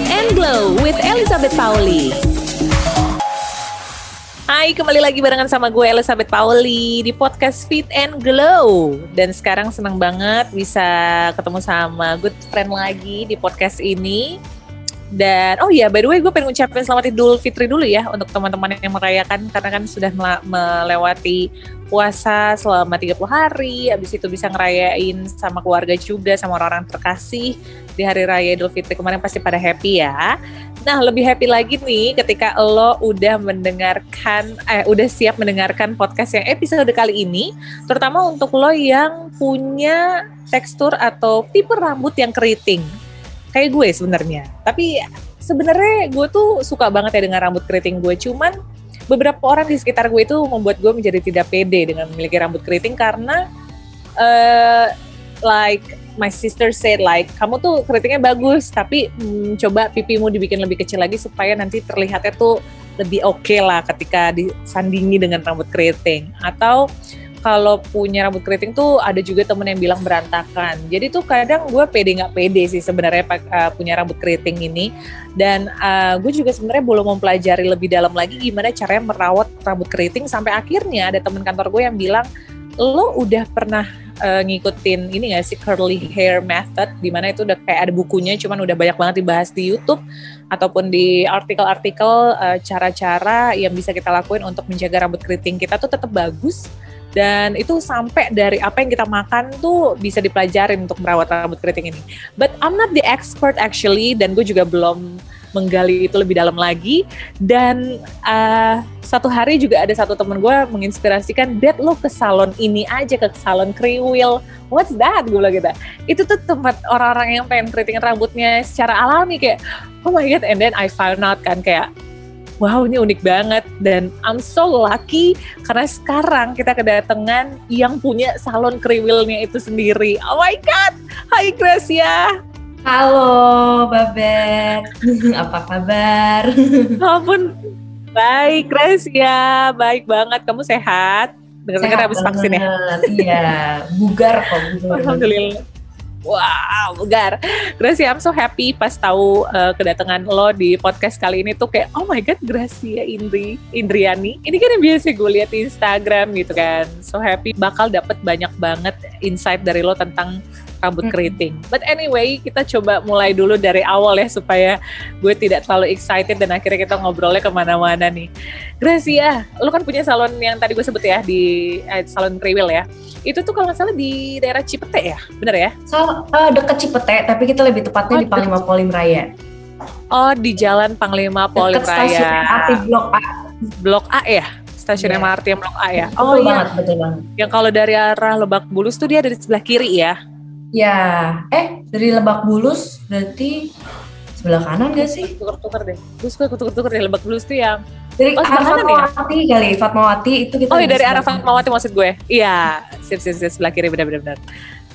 Fit and Glow with Elizabeth Pauli. Hai, kembali lagi barengan sama gue Elizabeth Pauli di podcast Fit and Glow. Dan sekarang senang banget bisa ketemu sama good friend lagi di podcast ini. Dan oh iya, by the way gue pengen ngucapin selamat Idul Fitri dulu ya untuk teman-teman yang merayakan karena kan sudah melewati puasa selama 30 hari, habis itu bisa ngerayain sama keluarga juga sama orang-orang terkasih di hari raya Idul Fitri. Kemarin pasti pada happy ya. Nah, lebih happy lagi nih ketika lo udah mendengarkan eh udah siap mendengarkan podcast yang episode kali ini, terutama untuk lo yang punya tekstur atau tipe rambut yang keriting kayak gue sebenarnya. Tapi sebenarnya gue tuh suka banget ya dengan rambut keriting gue. Cuman beberapa orang di sekitar gue itu membuat gue menjadi tidak pede dengan memiliki rambut keriting karena uh, like my sister said like kamu tuh keritingnya bagus tapi hmm, coba pipimu dibikin lebih kecil lagi supaya nanti terlihatnya tuh lebih oke okay lah ketika disandingi dengan rambut keriting atau kalau punya rambut keriting tuh ada juga temen yang bilang berantakan. Jadi tuh kadang gue pede nggak pede sih sebenarnya uh, punya rambut keriting ini. Dan uh, gue juga sebenarnya belum mempelajari lebih dalam lagi gimana caranya merawat rambut keriting sampai akhirnya ada temen kantor gue yang bilang lo udah pernah uh, ngikutin ini gak sih curly hair method di mana itu udah kayak ada bukunya cuman udah banyak banget dibahas di YouTube ataupun di artikel-artikel cara-cara yang bisa kita lakuin untuk menjaga rambut keriting kita tuh tetap bagus dan itu sampai dari apa yang kita makan tuh bisa dipelajarin untuk merawat rambut keriting ini. But I'm not the expert actually dan gue juga belum menggali itu lebih dalam lagi. Dan uh, satu hari juga ada satu temen gue menginspirasikan Dad lo ke salon ini aja ke salon kriwil. What's that? Gue bilang gitu. Itu tuh tempat orang-orang yang pengen keriting rambutnya secara alami kayak oh my god. And then I found out kan kayak wow ini unik banget dan I'm so lucky karena sekarang kita kedatangan yang punya salon kriwilnya itu sendiri. Oh my god, Hai Gracia. Halo Babet, apa kabar? Ampun, baik Gracia, baik banget. Kamu sehat? Dengar-dengar habis vaksin ya? Iya, bugar kok. Alhamdulillah. Wow, Gar. Gracia, I'm so happy pas tahu uh, kedatangan lo di podcast kali ini tuh kayak, oh my god, Gracia Indri, Indriani. Ini kan yang biasa gue lihat di Instagram gitu kan. So happy bakal dapet banyak banget insight dari lo tentang rambut keriting. But anyway, kita coba mulai dulu dari awal ya supaya gue tidak terlalu excited dan akhirnya kita ngobrolnya ke mana-mana nih. Gracia, lo kan punya salon yang tadi gue sebut ya di eh, salon Kriwil ya itu tuh kalau nggak salah di daerah Cipete ya, bener ya? So, uh, deket Cipete, tapi kita lebih tepatnya oh, di Panglima Polim Raya. Oh, di Jalan Panglima Polim Raya. Stasiun MRT Blok A. Blok A ya? Stasiun yeah. MRT yang Blok A ya? Oh betul iya. banget, betul banget. Yang kalau dari arah Lebak Bulus tuh dia ada di sebelah kiri ya? Ya, eh dari Lebak Bulus berarti sebelah kanan gak sih? Tuker-tuker deh. Gue suka tuker-tuker deh Lebak Bulus tuh yang dari oh, arah Fatmawati ya? kali, Fatmawati itu kita. Oh, iya dari arah Fatmawati maksud gue. Iya, sip sip sip sebelah kiri benar-benar.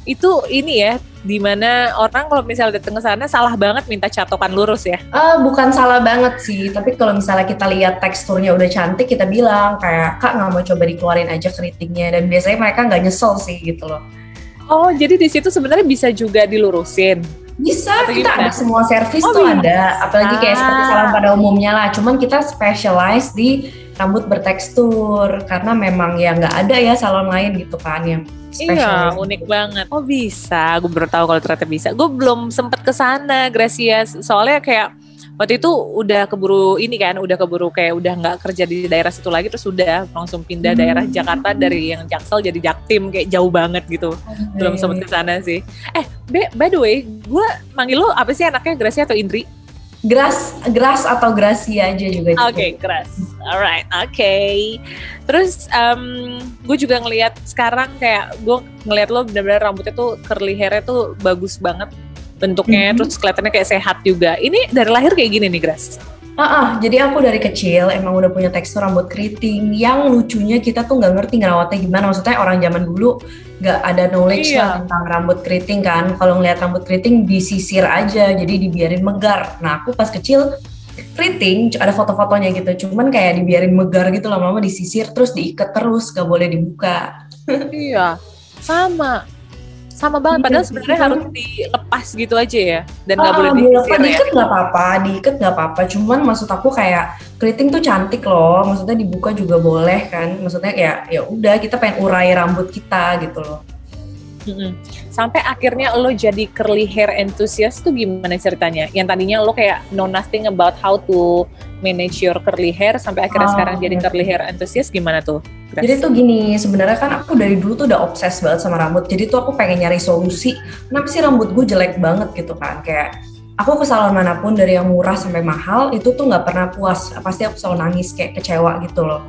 Itu ini ya, di mana orang kalau misalnya datang ke sana salah banget minta catokan lurus ya? Uh, bukan salah banget sih, tapi kalau misalnya kita lihat teksturnya udah cantik, kita bilang kayak kak nggak mau coba dikeluarin aja keritingnya, dan biasanya mereka nggak nyesel sih gitu loh. Oh, jadi di situ sebenarnya bisa juga dilurusin. Bisa, Atau kita gimana? ada semua servis oh, tuh ada. Apalagi kayak ah. seperti salon pada umumnya lah. Cuman kita specialize di rambut bertekstur karena memang ya nggak ada ya salon lain gitu kan yang Iya, unik banget. Oh bisa, gue baru tahu kalau ternyata bisa. Gue belum sempet ke sana, Gracia. Soalnya kayak waktu itu udah keburu ini kan udah keburu kayak udah nggak kerja di daerah situ lagi terus udah langsung pindah hmm. daerah Jakarta dari yang Jaksel jadi Jaktim kayak jauh banget gitu okay. belum sempet ke sana sih eh be, by the way gue manggil lo apa sih anaknya Gracia atau Indri Gras, Gras atau Gracia aja juga. Oke, okay, Gras. Alright, oke. Okay. Terus um, gue juga ngelihat sekarang kayak gue ngelihat lo benar-benar rambutnya tuh curly hairnya tuh bagus banget bentuknya mm-hmm. terus kelihatannya kayak sehat juga. Ini dari lahir kayak gini nih, Gras. Ah, uh, jadi aku dari kecil emang udah punya tekstur rambut keriting. Yang lucunya kita tuh nggak ngerti ngerawatnya gimana. Maksudnya orang zaman dulu nggak ada knowledge iya. lah tentang rambut keriting kan. Kalau ngeliat rambut keriting disisir aja, jadi dibiarin megar. Nah aku pas kecil keriting ada foto-fotonya gitu. Cuman kayak dibiarin megar gitu lama-lama disisir terus diikat terus, gak boleh dibuka. iya, sama sama banget Iya, padahal sebenarnya iya. harus dilepas gitu aja ya dan nggak Ah, boleh dilepas, ya diikat nggak apa-apa, diikat nggak apa-apa. Cuman maksud aku kayak keriting tuh cantik loh. Maksudnya dibuka juga boleh kan. Maksudnya ya ya udah kita pengen urai rambut kita gitu loh. Sampai akhirnya lo jadi curly hair enthusiast tuh gimana ceritanya? Yang tadinya lo kayak know nothing about how to manage your curly hair sampai akhirnya Ah, sekarang jadi oke. curly hair enthusiast gimana tuh? Jadi tuh gini, sebenarnya kan aku dari dulu tuh udah obses banget sama rambut. Jadi tuh aku pengen nyari solusi. Kenapa sih rambut gue jelek banget gitu kan? Kayak aku ke salon mana pun dari yang murah sampai mahal itu tuh nggak pernah puas. Pasti aku selalu nangis kayak kecewa gitu loh.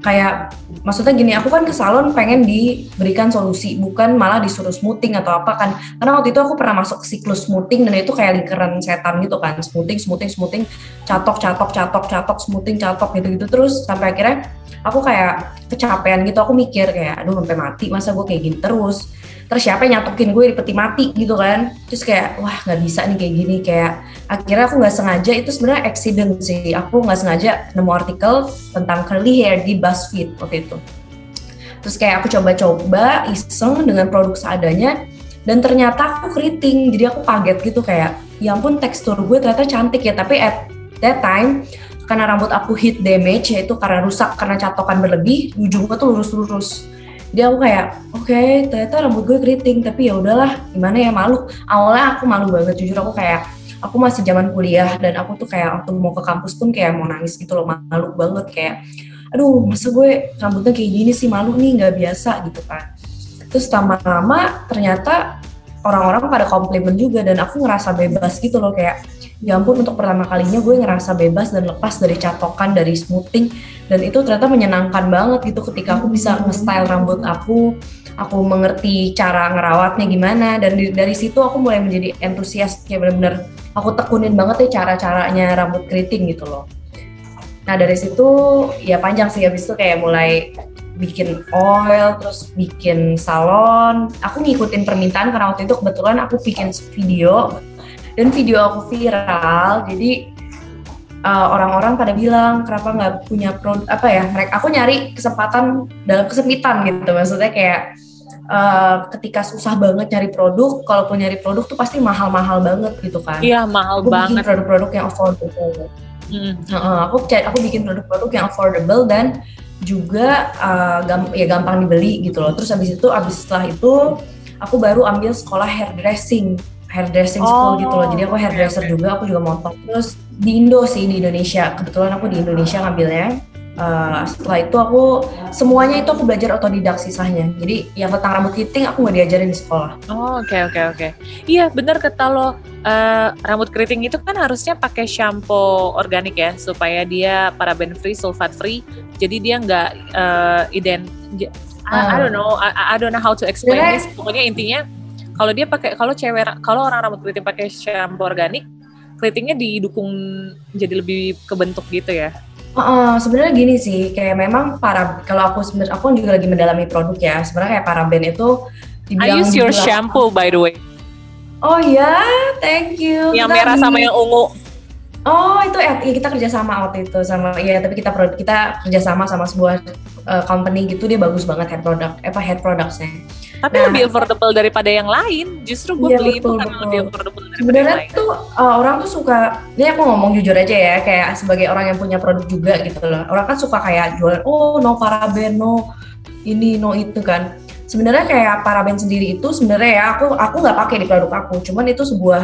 Kayak maksudnya gini, aku kan ke salon pengen diberikan solusi, bukan malah disuruh smoothing atau apa kan. Karena waktu itu aku pernah masuk siklus smoothing dan itu kayak lingkaran setan gitu kan. Smoothing, smoothing, smoothing, catok, catok, catok, catok, smoothing, catok gitu-gitu terus sampai akhirnya aku kayak kecapean gitu aku mikir kayak aduh sampai mati masa gue kayak gini terus terus siapa yang nyatokin gue di peti mati gitu kan. Terus kayak wah nggak bisa nih kayak gini kayak akhirnya aku nggak sengaja itu sebenarnya accident sih. Aku nggak sengaja nemu artikel tentang curly hair di BuzzFeed waktu itu. Terus kayak aku coba-coba iseng dengan produk seadanya dan ternyata aku keriting. Jadi aku kaget gitu kayak ya ampun tekstur gue ternyata cantik ya. Tapi at that time karena rambut aku heat damage yaitu karena rusak karena catokan berlebih ujungnya tuh lurus-lurus jadi aku kayak oke ternyata rambut gue keriting tapi ya udahlah gimana ya malu. Awalnya aku malu banget jujur aku kayak aku masih zaman kuliah dan aku tuh kayak waktu mau ke kampus pun kayak mau nangis gitu loh malu banget kayak aduh masa gue rambutnya kayak gini sih malu nih nggak biasa gitu kan. Terus lama-lama ternyata orang-orang pada komplimen juga dan aku ngerasa bebas gitu loh kayak ya ampun untuk pertama kalinya gue ngerasa bebas dan lepas dari catokan dari smoothing. Dan itu ternyata menyenangkan banget gitu ketika aku bisa nge-style rambut aku. Aku mengerti cara ngerawatnya gimana. Dan di- dari situ aku mulai menjadi entusias. Kayak bener-bener aku tekunin banget ya cara-caranya rambut keriting gitu loh. Nah dari situ ya panjang sih. Habis itu kayak mulai bikin oil terus bikin salon. Aku ngikutin permintaan karena waktu itu kebetulan aku bikin video dan video aku viral jadi uh, orang-orang pada bilang kenapa nggak punya produk apa ya mereka aku nyari kesempatan dalam kesempitan gitu maksudnya kayak uh, ketika susah banget nyari produk kalaupun nyari produk tuh pasti mahal-mahal banget gitu kan Iya mahal aku banget. produk-produk yang affordable Mm. Heeh, aku aku bikin produk-produk yang affordable dan juga uh, gam- ya gampang dibeli gitu loh. Terus habis itu habis setelah itu aku baru ambil sekolah hairdressing hairdressing school Oh, gitu loh. Jadi aku hairdresser juga, aku juga motong. Terus di Indo sih di Indonesia. Kebetulan aku di Indonesia ngambilnya. Uh, setelah itu aku semuanya itu aku belajar otodidak sisanya. Jadi yang tentang rambut keriting aku nggak diajarin di sekolah. Oh, oke oke oke. Iya benar kata lo eh, rambut keriting itu kan harusnya pakai shampoo organik ya supaya dia paraben free, sulfat free. Jadi dia nggak eh, ident. j- I, I don't know, I, I don't know how to explain this. Pokoknya intinya kalau dia pakai kalau cewek kalau orang rambut keriting pakai shampoo organik, keritingnya didukung jadi lebih kebentuk gitu ya. Heeh, sebenarnya gini sih, kayak memang para kalau aku sebenarnya aku juga lagi mendalami produk ya. Sebenarnya kayak paraben itu I use your shampoo by the way. Oh ya, thank you. Yang Kita merah sama yang ungu. Oh itu ya, kita kerja sama waktu itu sama ya tapi kita pro- kita kerja sama sama sebuah uh, company gitu dia bagus banget head product apa head productsnya. Tapi Nah. lebih affordable daripada yang lain. Justru gue Iya, beli itu betul, karena betul. lebih affordable daripada yang Sebenarnya lain. tuh uh, orang tuh suka, ini aku ngomong jujur aja ya, kayak sebagai orang yang punya produk juga gitu loh. Orang kan suka kayak jualan, oh no paraben, no ini, no itu kan. Sebenarnya kayak paraben sendiri itu sebenarnya ya aku aku nggak pakai di produk aku, cuman itu sebuah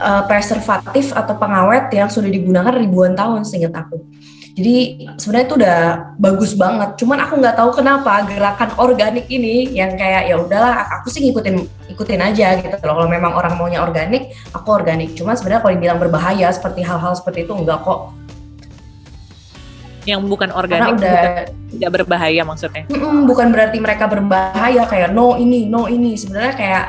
uh, preservatif atau pengawet yang sudah digunakan ribuan tahun seingat aku. Jadi sebenarnya itu udah bagus banget. Cuman aku nggak tahu kenapa gerakan organik ini yang kayak ya udahlah aku sih ngikutin ikutin aja gitu loh. Kalau memang orang maunya organik, aku organik. Cuman sebenarnya kalau dibilang berbahaya seperti hal-hal seperti itu enggak kok. yang bukan Karena organik udah bukan, tidak berbahaya maksudnya. Mm-mm, bukan berarti mereka berbahaya kayak no ini, no ini. Sebenarnya kayak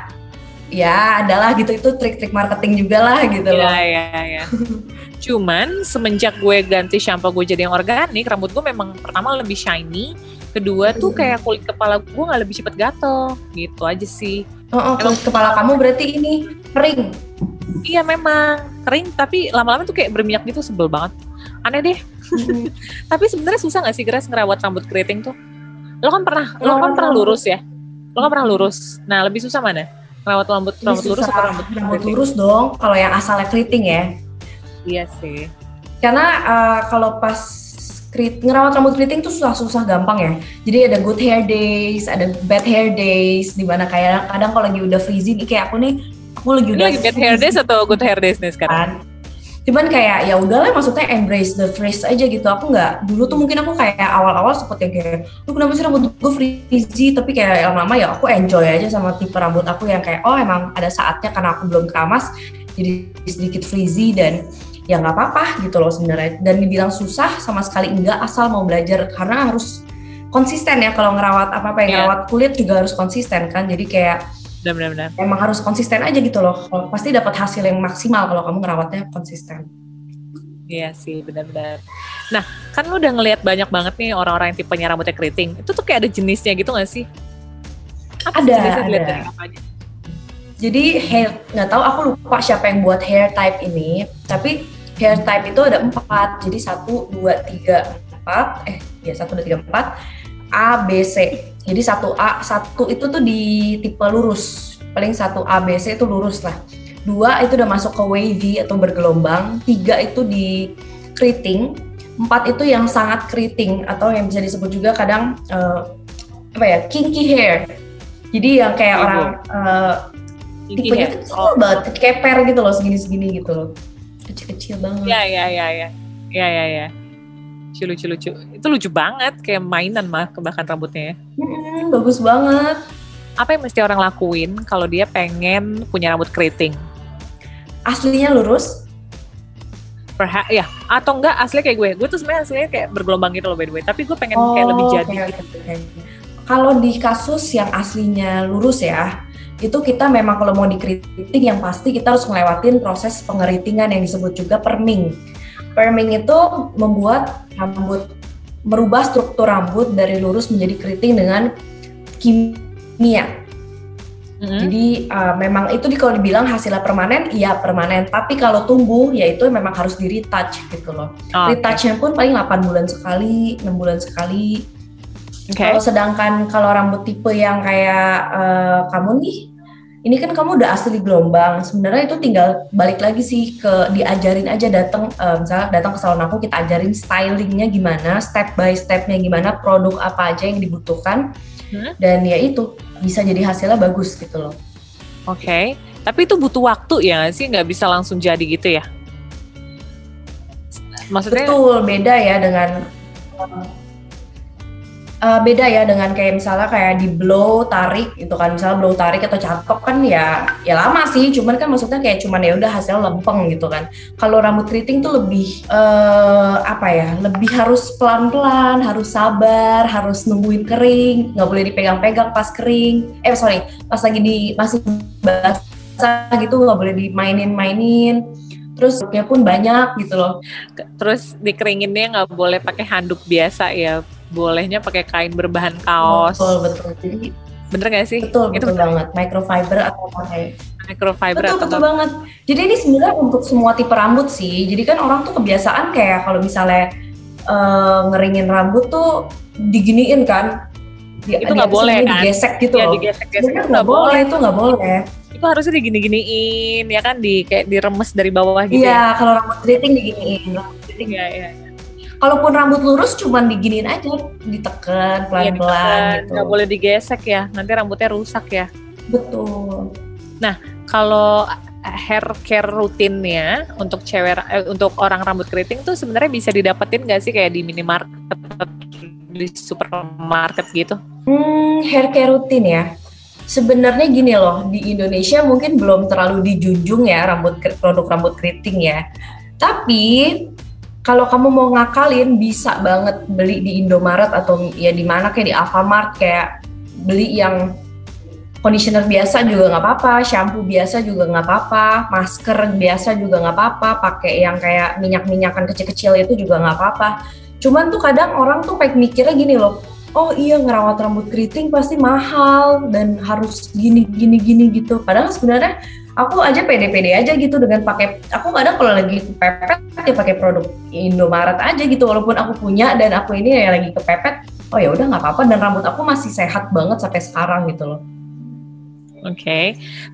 ya adalah gitu itu trik-trik marketing juga lah gitu loh. Iya, iya, iya. Cuman semenjak gue ganti shampoo gue jadi yang organik, rambut gue memang pertama lebih shiny, kedua tuh Hmm. kayak kulit kepala gue nggak lebih cepet gatel, gitu aja sih. Oh, oh, kulit kepala kamu berarti ini kering. Iya memang kering, tapi lama-lama tuh kayak berminyak gitu sebel banget. Aneh deh. Tapi sebenarnya susah nggak sih Grace ngerawat rambut keriting tuh? Lo kan pernah, lo kan Oh. pernah lurus ya? Lo kan pernah lurus. Nah, lebih susah mana? Rawat rambut rambut lurus atau rambut rambut lurus dong. Kalau yang asalnya keriting ya. Iya sih. Karena uh, kalau pas krit, ngerawat rambut keriting tuh susah-susah gampang ya. Jadi ada good hair days, ada bad hair days, di mana kayak kadang kalau lagi udah freezing, kayak aku nih, aku lagi Ini udah lagi bad hair days atau good hair days nih sekarang? kan. Cuman kayak ya udahlah maksudnya embrace the freeze aja gitu. Aku nggak dulu tuh mungkin aku kayak awal-awal seperti kayak lu kenapa sih rambut gue frizzy tapi kayak lama-lama ya aku enjoy aja sama tipe rambut aku yang kayak oh emang ada saatnya karena aku belum keramas jadi sedikit frizzy dan ya nggak apa-apa gitu loh sebenarnya dan dibilang susah sama sekali enggak asal mau belajar karena harus konsisten ya kalau ngerawat apa apa yang Iya. ngerawat kulit juga harus konsisten kan jadi kayak Benar-benar. emang harus konsisten aja gitu loh pasti dapat hasil yang maksimal kalau kamu ngerawatnya konsisten Iya sih, benar-benar. Nah, kan lu udah ngelihat banyak banget nih orang-orang yang tipenya rambutnya keriting. Itu tuh kayak ada jenisnya gitu gak sih? Apa sih Ada, dilihat ada. Jadi hair nggak tahu aku lupa siapa yang buat hair type ini, tapi hair type itu ada empat. Jadi satu, dua, tiga, empat. Eh, ya satu, dua, tiga, empat. A, B, C. Jadi satu A, satu itu tuh di tipe lurus. Paling satu A, B, C itu lurus lah. Dua itu udah masuk ke wavy atau bergelombang. Tiga itu di keriting. Empat itu yang sangat keriting atau yang bisa disebut juga kadang eh, apa ya kinky hair. Jadi yang kayak Ibu. orang eh, tipenya hair. kecil Oh, banget, keper gitu loh, segini-segini gitu loh. Kecil-kecil banget. Iya, iya, iya, iya. Iya, iya, iya. Lucu, lucu, lucu. Itu lucu banget, kayak mainan mah bahkan rambutnya ya. Mm, bagus banget. Apa yang mesti orang lakuin kalau dia pengen punya rambut keriting? Aslinya lurus. Perha ya, atau enggak asli kayak gue. Gue tuh sebenarnya aslinya kayak bergelombang gitu loh by the way. Tapi gue pengen kayak lebih jadi oke, gitu. oke. Kalau di kasus yang aslinya lurus ya, itu kita memang kalau mau dikritik yang pasti kita harus ngelewatin proses pengeritingan yang disebut juga perming. Perming itu membuat rambut merubah struktur rambut dari lurus menjadi keriting dengan kimia. Mhm. Jadi uh, memang itu di kalau dibilang hasilnya permanen, iya permanen. Tapi kalau tumbuh, ya itu memang harus di retouch gitu loh. Oh. Retouchnya pun paling 8 bulan sekali, 6 bulan sekali. Oke. Kalau sedangkan kalau rambut tipe yang kayak uh, kamu nih, ini kan kamu udah asli gelombang. Sebenarnya itu tinggal balik lagi sih ke diajarin aja datang, uh, misalnya datang ke salon aku kita ajarin stylingnya gimana, step by stepnya gimana, produk apa aja yang dibutuhkan. Hmm. Dan ya itu bisa jadi hasilnya bagus gitu loh. Oke, tapi itu butuh waktu ya sih? Nggak bisa langsung jadi gitu ya? Maksudnya, Betul, beda ya dengan uh, beda ya dengan kayak misalnya kayak di blow tarik gitu kan. Misalnya blow tarik atau catok kan ya ya lama sih. Cuman kan maksudnya kayak cuman ya udah hasil lempeng gitu kan. Kalau rambut keriting tuh lebih eh apa ya lebih harus pelan pelan harus sabar harus nungguin kering. Nggak boleh dipegang-pegang pas kering. Eh sorry pas lagi di masih basah gitu nggak boleh dimainin-mainin. Terus nya pun banyak gitu loh. Terus dikeringinnya nggak boleh pakai handuk biasa ya, bolehnya pakai kain berbahan kaos. betul betul. Jadi Bener nggak sih? betul itu betul banget. Microfiber atau pakai microfiber betul atau betul banget. Jadi ini sebenarnya untuk semua tipe rambut sih. Jadi kan orang tuh kebiasaan kayak kalau misalnya eh, ngeringin rambut tuh diginiin kan. Di- Itu nggak boleh, kan? digesek gitu Ya loh. digesek-gesek Sebenarnya itu nggak boleh itu nggak boleh. Itu harusnya digini-giniin ya kan? Di kayak diremes dari bawah gitu ya. iya kalau rambut keriting diginiin. Rambut keriting. Iya, iya. Kalaupun rambut lurus cuman diginiin aja ditekan Iya, pelan-pelan ditekan. gitu Nggak boleh digesek ya, nanti rambutnya rusak ya. betul Kalau hair care rutinnya untuk cewek eh, untuk orang rambut keriting tuh sebenarnya bisa didapetin nggak sih kayak di minimarket atau di supermarket gitu? Hmm, hair care rutin ya. Sebenarnya gini loh, di Indonesia mungkin belum terlalu dijunjung ya rambut produk rambut keriting ya. Tapi kalau kamu mau ngakalin bisa banget beli di Indomaret atau ya di mana kayak di Alfamart kayak beli yang conditioner biasa juga nggak apa-apa, shampoo biasa juga nggak apa-apa, masker biasa juga nggak apa-apa, pakai yang kayak minyak-minyakan kecil-kecil itu juga nggak apa-apa. Cuman tuh kadang orang tuh kayak mikirnya gini loh, oh iya ngerawat rambut keriting pasti mahal dan harus gini gini gini gitu. Padahal sebenarnya aku aja pede-pede aja gitu dengan pakai aku kadang kalau lagi kepepet ya pakai produk Indomaret aja gitu walaupun aku punya dan aku ini ya lagi kepepet oh ya udah nggak apa-apa dan rambut aku masih sehat banget sampai sekarang gitu loh Oke, okay.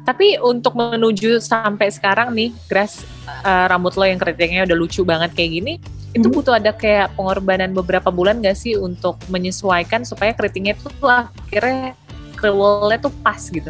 tapi untuk menuju sampai sekarang nih, Grace, uh, rambut lo yang keritingnya udah lucu banget kayak gini, hmm. itu butuh ada kayak pengorbanan beberapa bulan gak sih untuk menyesuaikan supaya keritingnya tuh akhirnya curlnya tuh pas gitu?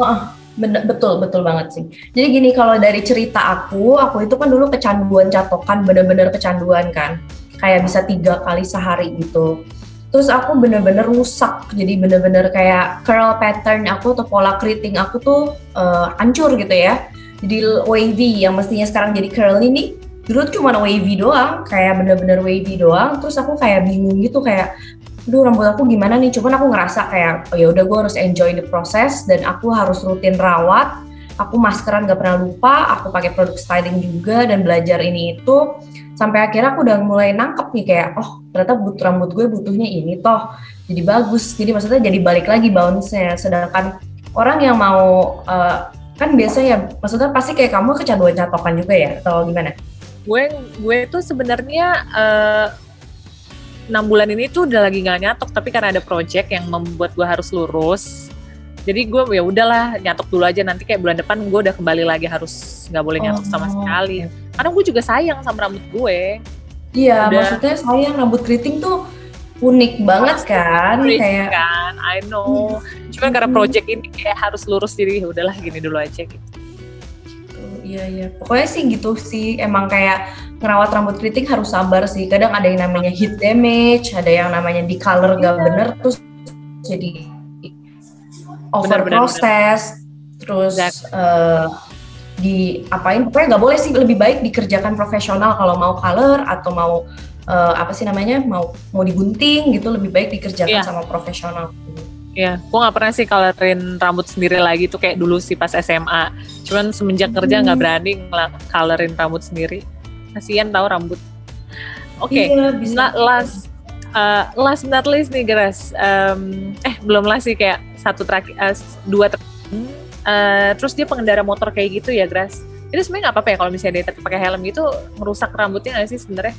Oh, bener, betul betul banget sih. Jadi gini kalau dari cerita aku, aku itu kan dulu kecanduan catokan, bener-bener kecanduan kan, kayak bisa tiga kali sehari gitu. Terus aku bener-bener rusak. Jadi bener-bener kayak curl pattern aku atau pola keriting aku tuh uh, hancur gitu ya. Jadi wavy yang mestinya sekarang jadi curl ini dulu cuma wavy doang. Kayak bener-bener wavy doang. Terus aku kayak bingung gitu kayak aduh rambut aku gimana nih? Cuman aku ngerasa kayak oh ya udah gue harus enjoy the process dan aku harus rutin rawat. Aku maskeran gak pernah lupa aku pakai produk styling juga dan belajar ini itu. Sampai akhirnya aku udah mulai nangkep nih kayak oh ternyata butuh rambut gue butuhnya ini toh jadi bagus. Jadi maksudnya jadi balik lagi bounce-nya. Sedangkan orang yang mau uh, kan biasanya maksudnya pasti kayak kamu kecanduan catokan juga ya atau gimana? Gue gue tuh sebenarnya uh, enam bulan ini tuh udah lagi nggak nyatok tapi karena ada project yang membuat gue harus lurus. Jadi gue ya udahlah nyatok dulu aja. Nanti kayak bulan depan gue udah kembali lagi harus nggak boleh nyatok oh, sama sekali karena gue juga sayang sama rambut gue. Iya udah. maksudnya sayang rambut keriting tuh unik banget kan? kayak kan? I know. Hmm. cuma karena project ini kayak harus lurus jadi ya udahlah gini dulu aja gitu Iya iya, pokoknya sih gitu sih. Emang kayak ngerawat rambut keriting harus sabar sih. Kadang ada yang namanya heat damage, ada yang namanya di color gak iya. bener, terus jadi over bener, proses terus uh, di apain pokoknya nggak boleh sih lebih baik dikerjakan profesional kalau mau color atau mau uh, apa sih namanya mau mau digunting gitu lebih baik dikerjakan yeah. sama profesional. Iya, gue gak pernah sih colorin rambut sendiri lagi tuh kayak dulu sih pas SMA. Cuman semenjak kerja nggak hmm. berani colorin rambut sendiri. Kasian tahu rambut. Oke, okay, iya, nah, last uh, last but not least nih Grace. Um, eh belum lah sih kayak satu terakhir uh, dua ter uh, terus dia pengendara motor kayak gitu ya Grace. itu sebenarnya nggak apa-apa ya kalau misalnya dia pakai helm itu merusak rambutnya nggak sih sebenarnya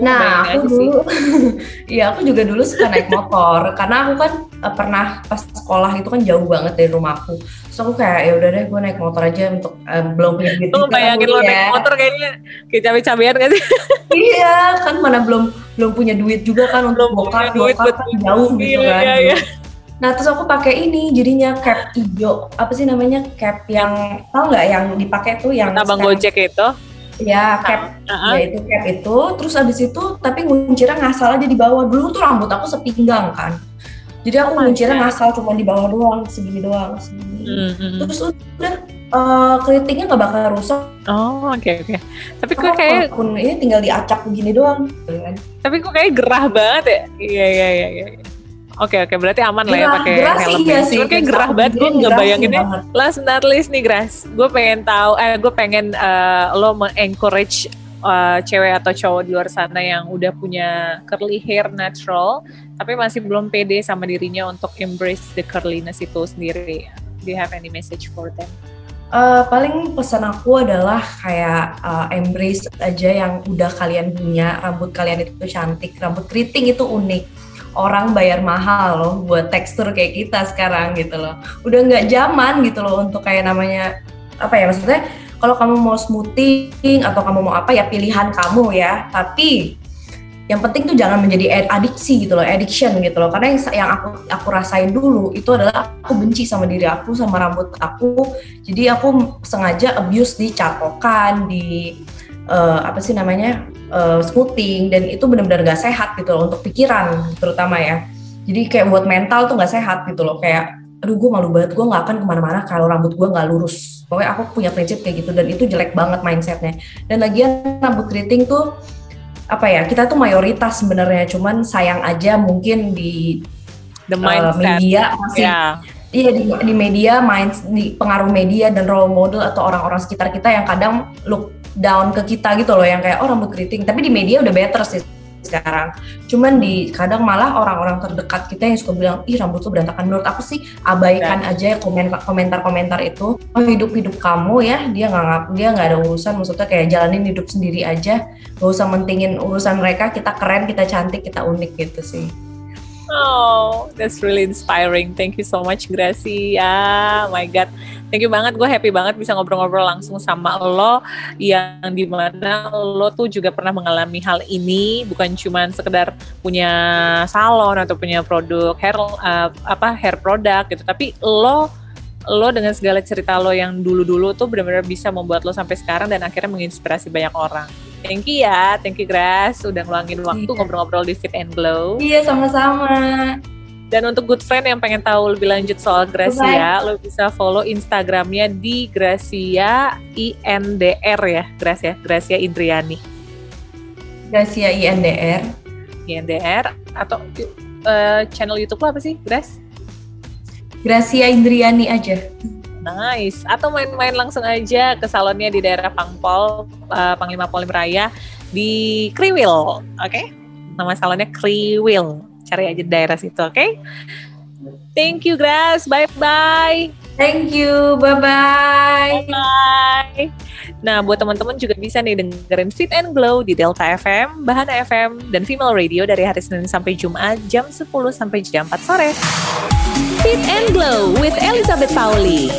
Nah, aku dulu, iya aku juga dulu suka naik motor karena aku kan uh, pernah pas sekolah itu kan jauh banget dari rumahku. Terus aku kayak ya udah deh gue naik motor aja untuk uh, belum punya duit. Lu bayangin lo naik ya. motor kayaknya kayak cabai-cabean gak sih? iya, kan mana belum belum punya duit juga kan untuk bokap, bokap kan jauh gitu iya, kan. Iya, iya. Nah terus aku pakai ini jadinya cap hijau apa sih namanya cap yang tau nggak yang dipakai tuh yang abang gojek itu Ya, cap. Uh-huh. Ya itu cap itu. Terus abis itu tapi nguncirnya ngasal aja di bawah. Dulu tuh rambut aku sepinggang kan. Jadi aku nguncirnya ngasal cuma di bawah doang, segini doang, segini. Mm-hmm. Terus udah uh, keritingnya nggak bakal rusak. Oh, oke okay, oke. Okay. Tapi kok kayak pun ini tinggal diacak begini doang. Tapi kok kayak gerah banget ya? Iya iya iya iya. Oke oke berarti aman gerah, lah ya pakai helm. Iya sih, Cuman kayak gerah banget gue nggak bayanginnya. Last not least nih Grace, gue pengen tahu, eh gue pengen uh, lo mengencourage uh, cewek atau cowok di luar sana yang udah punya curly hair natural, tapi masih belum pede sama dirinya untuk embrace the curliness itu sendiri. Do you have any message for them? Uh, paling pesan aku adalah kayak uh, embrace aja yang udah kalian punya rambut kalian itu cantik rambut keriting itu unik orang bayar mahal loh buat tekstur kayak kita sekarang gitu loh. Udah nggak zaman gitu loh untuk kayak namanya apa ya maksudnya kalau kamu mau smoothing atau kamu mau apa ya pilihan kamu ya. Tapi yang penting tuh jangan menjadi adiksi gitu loh, addiction gitu loh. Karena yang, yang aku aku rasain dulu itu adalah aku benci sama diri aku sama rambut aku. Jadi aku sengaja abuse di catokan, di uh, apa sih namanya uh, smoothing dan itu benar-benar gak sehat gitu loh untuk pikiran terutama ya. Jadi kayak buat mental tuh gak sehat gitu loh. Kayak aduh gue malu banget gue gak akan ke mana-mana kalau rambut gue gak lurus. Pokoknya aku punya prinsip kayak gitu dan itu jelek banget mindsetnya. Dan lagian rambut keriting tuh apa ya kita tuh mayoritas sebenarnya cuman sayang aja mungkin di The uh, media masih yeah. Iya di, di media, main di pengaruh media dan role model atau orang-orang sekitar kita yang kadang look down ke kita gitu loh yang kayak oh rambut keriting tapi di media udah better sih sekarang. Cuman di kadang malah orang-orang terdekat kita yang suka bilang, ih rambut lu berantakan. Menurut aku sih abaikan ya. aja komentar-komentar itu. Oh hidup hidup kamu ya, dia nggak dia nggak ada urusan. Maksudnya kayak jalanin hidup sendiri aja. Gak usah mentingin urusan mereka. Kita keren, kita cantik, kita unik gitu sih. Oh, that's really inspiring. Thank you so much, Gracia. My God, thank you banget. Gue happy banget bisa ngobrol-ngobrol langsung sama lo yang di mana lo tuh juga pernah mengalami hal ini, bukan cuma sekedar punya salon atau punya produk hair uh, apa hair product gitu, tapi lo lo dengan segala cerita lo yang dulu-dulu tuh benar-benar bisa membuat lo sampai sekarang dan akhirnya menginspirasi banyak orang. Thank you ya, thank you Grace udah ngeluangin waktu iya. ngobrol-ngobrol di Fit and Glow. Iya sama-sama. Dan untuk good friend yang pengen tahu lebih lanjut soal Gracia, lo bisa follow Instagramnya di Gracia INDR ya, Gracia, Gracia Indriani. Gracia INDR. INDR atau uh, channel YouTube lo apa sih, Grace? Gracia Indriani aja. Nice. Atau main-main langsung aja ke salonnya di daerah Pangpol, uh, Panglima Polim Raya di Kriwil, oke? Okay? Nama salonnya Kriwil. Cari aja daerah situ, oke? Okay? Thank you, Grace. Bye-bye. Thank you. Bye-bye. Bye. Nah, buat teman-teman juga bisa nih dengerin Fit and Glow di Delta FM, Bahana FM, dan Female Radio dari hari Senin sampai Jumat jam 10 sampai jam 4 sore. Fit and Glow with Elizabeth Pauli.